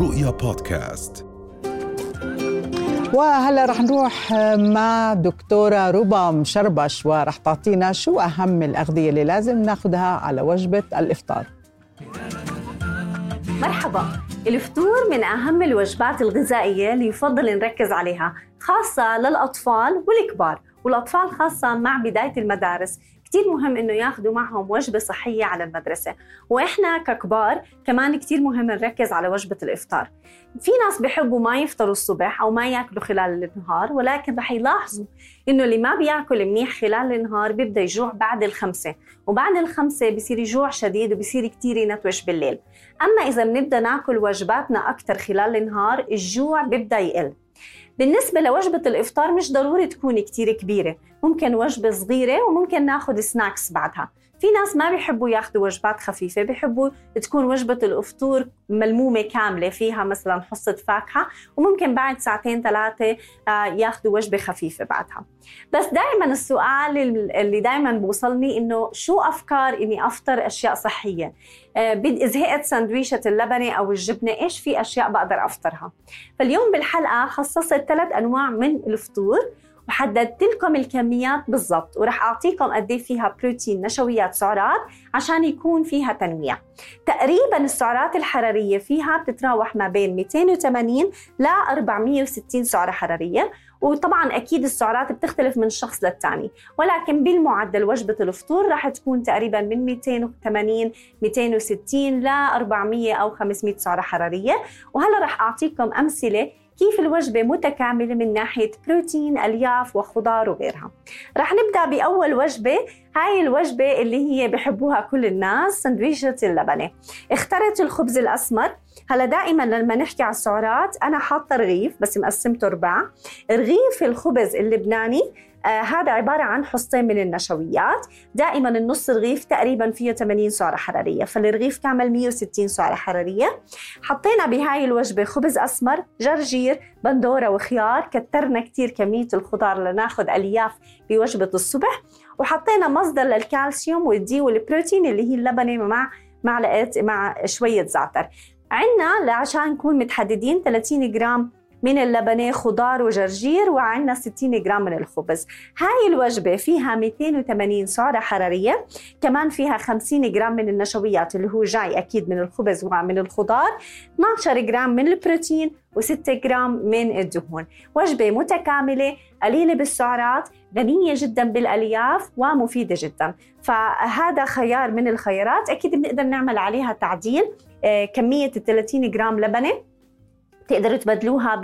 رؤيا بودكاست. وهلا رح نروح مع دكتورة ربا مشربش ورح تعطينا شو أهم الأغذية اللي لازم ناخذها على وجبة الإفطار. مرحبا. الفطور من أهم الوجبات الغذائية اللي يفضل نركز عليها خاصة للأطفال والكبار. والأطفال خاصة مع بداية المدارس كتير مهم إنه ياخذوا معهم وجبة صحية على المدرسة. وإحنا ككبار كمان كتير مهم نركز على وجبة الإفطار. في ناس بيحبوا ما يفطروا الصبح أو ما ياكلوا خلال النهار ولكن رح يلاحظوا إنه اللي ما بياكل منيح خلال النهار بيبدأ يجوع بعد الخمسة. وبعد الخمسة بصير يجوع شديد وبصير كتير ينتوش بالليل. أما إذا بنبدأ ناكل وجباتنا أكثر خلال النهار الجوع بيبدأ يقل. بالنسبة لوجبة الإفطار مش ضروري تكون كتير كبيرة. ممكن وجبة صغيرة وممكن ناخد سناكس بعدها. في ناس ما بيحبوا ياخذوا وجبات خفيفة بيحبوا تكون وجبة الأفطور ملمومة كاملة فيها مثلا حصة فاكهة وممكن بعد ساعتين ثلاثة آه، ياخذوا وجبة خفيفة بعدها. بس دائما السؤال اللي دائما بوصلني إنه شو أفكار إني أفطر أشياء صحية؟ آه، زهقت سندويشة اللبنة أو الجبنة إيش في أشياء بقدر أفطرها؟ فاليوم بالحلقة خصصت ثلاث أنواع من الفطور وحددت لكم الكميات بالضبط وراح أعطيكم قد إيه فيها بروتين نشويات سعرات عشان يكون فيها تنويع. تقريبا السعرات الحرارية فيها بتتراوح ما بين 280 ل 460 سعرة حرارية وطبعا أكيد السعرات بتختلف من شخص للثاني ولكن بالمعدل وجبة الفطور راح تكون تقريبا من 280 260 ل 400 أو 500 سعرة حرارية. وهلا راح أعطيكم أمثلة كيف الوجبة متكاملة من ناحية بروتين ألياف وخضار وغيرها؟ رح نبدأ بأول وجبة. هاي الوجبة اللي هي بحبوها كل الناس سندويشة اللبنة. اخترت الخبز الأسمر. هلا دائما لما نحكي على السعرات أنا حاطة رغيف بس مقسمته ربع رغيف الخبز اللبناني آه هذا عبارة عن حصتين من النشويات. دائما النص رغيف تقريبا فيه 80 سعرة حرارية فالرغيف كامل 160 سعرة حرارية. حطينا بهاي الوجبة خبز أسمر جرجير بندورة وخيار. كترنا كتير كمية الخضار لناخذ ألياف بوجبة الصبح. وحطينا مصدر للكالسيوم والدي والبروتين اللي هي اللبنة مع معلقة مع شوية زعتر. عندنا عشان نكون متحددين 30 جرام من اللبنة خضار وجرجير وعندنا 60 جرام من الخبز. هاي الوجبة فيها 280 سعرة حرارية كمان فيها 50 جرام من النشويات اللي هو جاي أكيد من الخبز ومن الخضار 12 جرام من البروتين و6 جرام من الدهون. وجبة متكاملة قليلة بالسعرات غنية جدا بالألياف ومفيدة جدا. فهذا خيار من الخيارات أكيد بنقدر نعمل عليها تعديل آه، كمية ال 30 جرام لبنة. تقدروا تبدلوها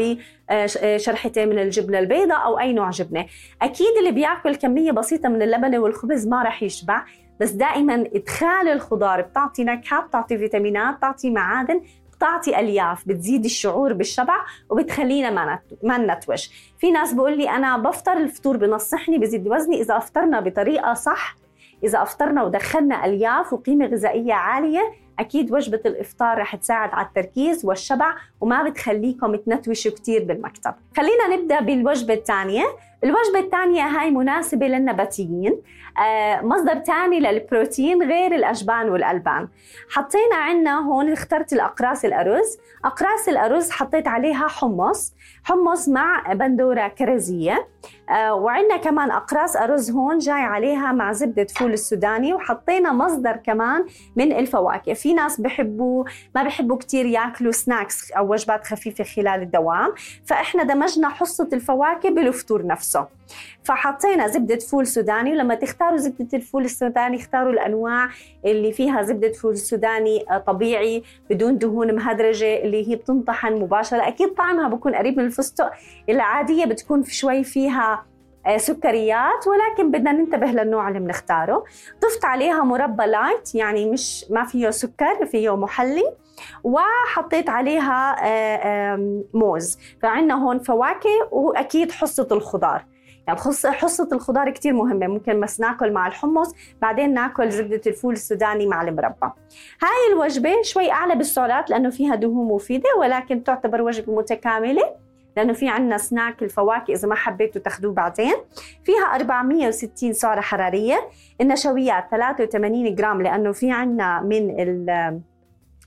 بشرحتين من الجبنة البيضاء أو أي نوع جبنة. أكيد اللي بياكل كمية بسيطة من اللبنه والخبز ما راح يشبع بس دائما إدخال الخضار بتعطي نكهه بتعطي فيتامينات بتعطي معادن بتعطي ألياف بتزيد الشعور بالشبع وبتخلينا ما ما نتوش. في ناس بقول لي أنا بفطر الفطور بنصحني بزيد وزني إذا أفطرنا بطريقة صح إذا أفطرنا ودخلنا ألياف وقيمة غذائية عالية أكيد وجبة الإفطار رح تساعد على التركيز والشبع وما بتخليكم تنتوشوا كثير بالمكتب. خلينا نبدأ بالوجبة الثانية. الوجبة الثانية هاي مناسبة للنباتيين آه مصدر ثاني للبروتين غير الأجبان والألبان. حطينا عنا هون اخترت الأقراص الأرز. أقراص الأرز حطيت عليها حمص حمص مع بندورة كرزية. آه وعندنا كمان أقراص أرز هون جاي عليها مع زبدة فول السوداني. وحطينا مصدر كمان من الفواكه. في ناس بحبوا ما بحبوا كتير ياكلوا snacks أو وجبات خفيفة خلال الدوام. فإحنا دمجنا حصة الفواكه بالفطور نفسه. فحطينا زبدة فول سوداني. ولما تختاروا زبدة الفول السوداني اختاروا الأنواع اللي فيها زبدة فول سوداني آه، طبيعي بدون دهون مهدرجة اللي هي بتنطحن مباشرة. أكيد طعمها بكون قريب من الفستق. العادية بتكون في شوي فيها آه، سكريات ولكن بدنا ننتبه للنوع اللي بنختاره. ضفت عليها مربى light يعني مش ما فيه سكر فيه محلي. وحطيت عليها آه، موز. فعندنا هون فواكه وأكيد حصة الخضار. يعني حصة الخضار كتير مهمة. ممكن بس ناكل مع الحمص بعدين ناكل زبدة الفول السوداني مع المربى. هاي الوجبة شوي أعلى بالسعرات لأنه فيها دهون مفيدة ولكن تعتبر وجبة متكاملة لأنه في عندنا سناك الفواكه إذا ما حبيتوا تاخذوه بعدين. فيها 460 سعرة حرارية. النشويات 83 جرام لأنه في عندنا من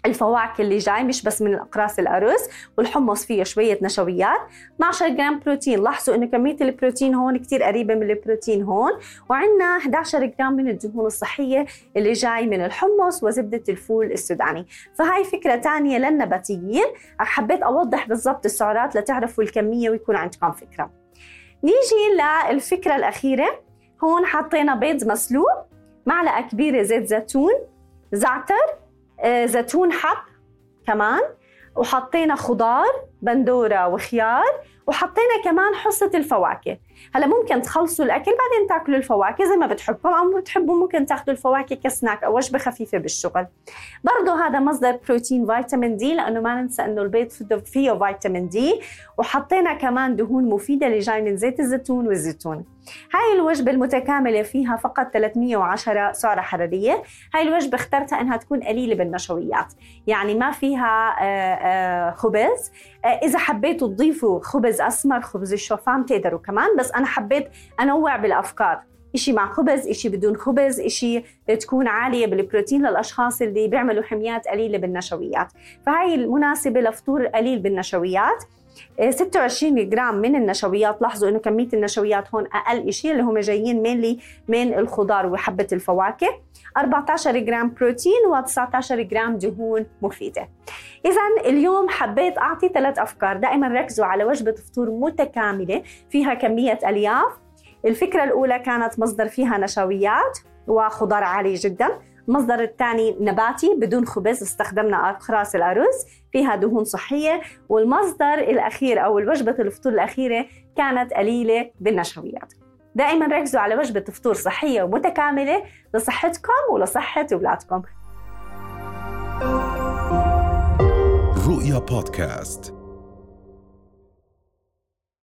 الفواكه اللي جاي مش بس من أقراص الأرز والحمص فيه شوية نشويات. 12 جرام بروتين لاحظوا إنه كمية البروتين هون كثير قريبة من البروتين هون. وعندنا 11 جرام من الدهون الصحية اللي جاي من الحمص وزبدة الفول السوداني. فهاي فكرة ثانية للنباتيين. حبيت أوضح بالضبط السعرات لتعرفوا الكمية ويكون عندكم فكرة. نيجي للفكرة الأخيرة. هون حطينا بيض مسلوق معلقة كبيرة زيت زيتون زعتر زيتون حب كمان وحطينا خضار بندورة وخيار وحطينا كمان حصة الفواكه. هلا ممكن تخلصوا الأكل بعدين تاكلوا الفواكه زي ما بتحبوا. أو بتحبوا ممكن تاخذوا الفواكه كسناك أو وجبة خفيفة بالشغل. برضه هذا مصدر بروتين فيتامين دي لأنه ما ننسى إنه البيض فيه فيتامين دي وحطينا كمان دهون مفيدة اللي جاي من زيت الزيتون والزيتون. هاي الوجبة المتكاملة فيها فقط 310 سعرة حرارية. هاي الوجبة اخترتها إنها تكون قليلة بالنشويات. يعني ما فيها آه، آه، خبز. آه، إذا حبيتوا تضيفوا خبز أسمر خبز الشوفان تقدروا كمان بس أنا حبيت أنوع بالأفكار. إشي مع خبز إشي بدون خبز إشي تكون عالية بالبروتين للأشخاص اللي بيعملوا حميات قليلة بالنشويات. فهاي المناسبة لفطور قليل بالنشويات. 26 آه، جرام من النشويات. لاحظوا إنه كمية النشويات هون أقل شيء اللي هم جايين mainly من الخضار وحبة الفواكه. 14 جرام بروتين و19 جرام دهون مفيدة. اذا اليوم حبيت أعطي ثلاث أفكار. دائما ركزوا على وجبة فطور متكاملة فيها كمية ألياف. الفكرة الأولى كانت مصدر فيها نشويات وخضار عالي جدا. المصدر الثاني نباتي بدون خبز استخدمنا أقراص الأرز. فيها دهون صحية والمصدر الأخير أو الوجبة الفطور الأخيرة كانت قليلة بالنشويات. دائما ركزوا على وجبة فطور صحية ومتكاملة لصحتكم ولصحة أولادكم. رؤيا بودكاست.